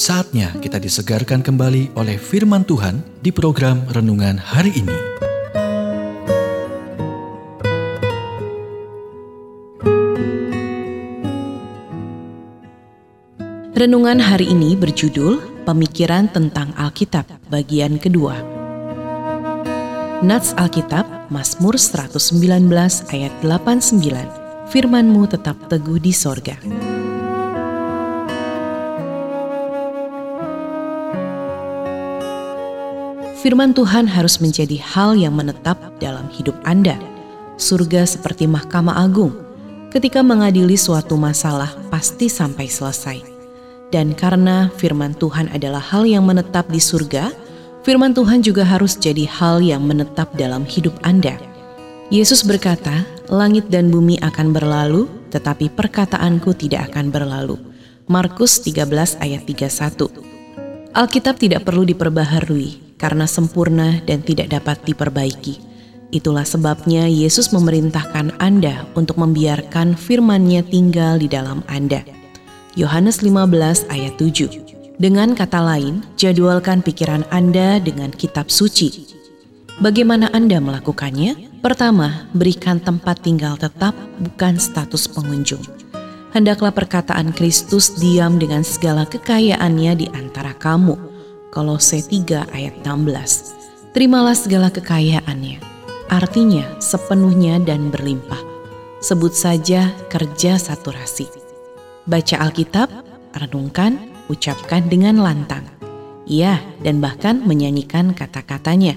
Saatnya kita disegarkan kembali oleh firman Tuhan di program renungan hari ini. Renungan hari ini berjudul Pemikiran tentang Alkitab bagian kedua. Nats Alkitab Mazmur 119 ayat 89 Firmanmu tetap teguh di sorga. Firman Tuhan harus menjadi hal yang menetap dalam hidup Anda. Surga seperti mahkamah agung, ketika mengadili suatu masalah pasti sampai selesai. Dan karena firman Tuhan adalah hal yang menetap di surga, firman Tuhan juga harus jadi hal yang menetap dalam hidup Anda. Yesus berkata, "Langit dan bumi akan berlalu, tetapi perkataanku tidak akan berlalu." Markus 13 ayat 31. Alkitab tidak perlu diperbaharui, karena sempurna dan tidak dapat diperbaiki. Itulah sebabnya Yesus memerintahkan Anda untuk membiarkan firman-Nya tinggal di dalam Anda. Yohanes 15 ayat 7. Dengan kata lain, jadwalkan pikiran Anda dengan kitab suci. Bagaimana Anda melakukannya? Pertama, berikan tempat tinggal tetap, bukan status pengunjung. Hendaklah perkataan Kristus diam dengan segala kekayaannya di antara kamu Kolose 3 ayat 16. Terimalah segala kekayaannya, artinya sepenuhnya dan berlimpah. Sebut saja kerja saturasi. Baca Alkitab, renungkan, ucapkan dengan lantang. Iya, dan bahkan menyanyikan kata-katanya.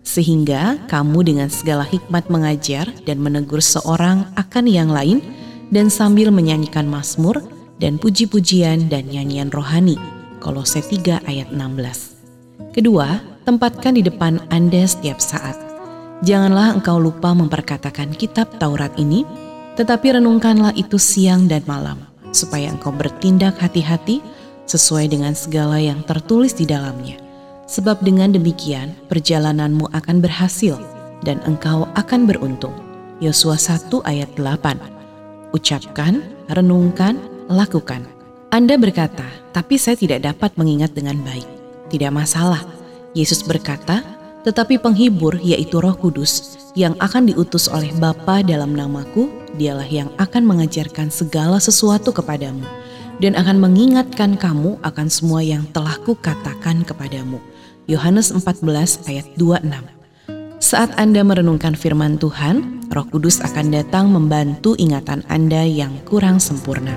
Sehingga kamu dengan segala hikmat mengajar dan menegur seorang akan yang lain dan sambil menyanyikan mazmur dan puji-pujian dan nyanyian rohani Kolose 3 ayat 16. Kedua, tempatkan di depan Anda setiap saat. Janganlah engkau lupa memperkatakan kitab Taurat ini, tetapi renungkanlah itu siang dan malam, supaya engkau bertindak hati-hati sesuai dengan segala yang tertulis di dalamnya. Sebab dengan demikian perjalananmu akan berhasil dan engkau akan beruntung. Yosua 1 ayat 8 Ucapkan, renungkan, lakukan. Anda berkata, tapi saya tidak dapat mengingat dengan baik. Tidak masalah. Yesus berkata, tetapi penghibur yaitu roh kudus yang akan diutus oleh Bapa dalam namaku, dialah yang akan mengajarkan segala sesuatu kepadamu dan akan mengingatkan kamu akan semua yang telah kukatakan kepadamu. Yohanes 14 ayat 26 Saat Anda merenungkan firman Tuhan, roh kudus akan datang membantu ingatan Anda yang kurang sempurna.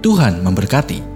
Tuhan memberkati.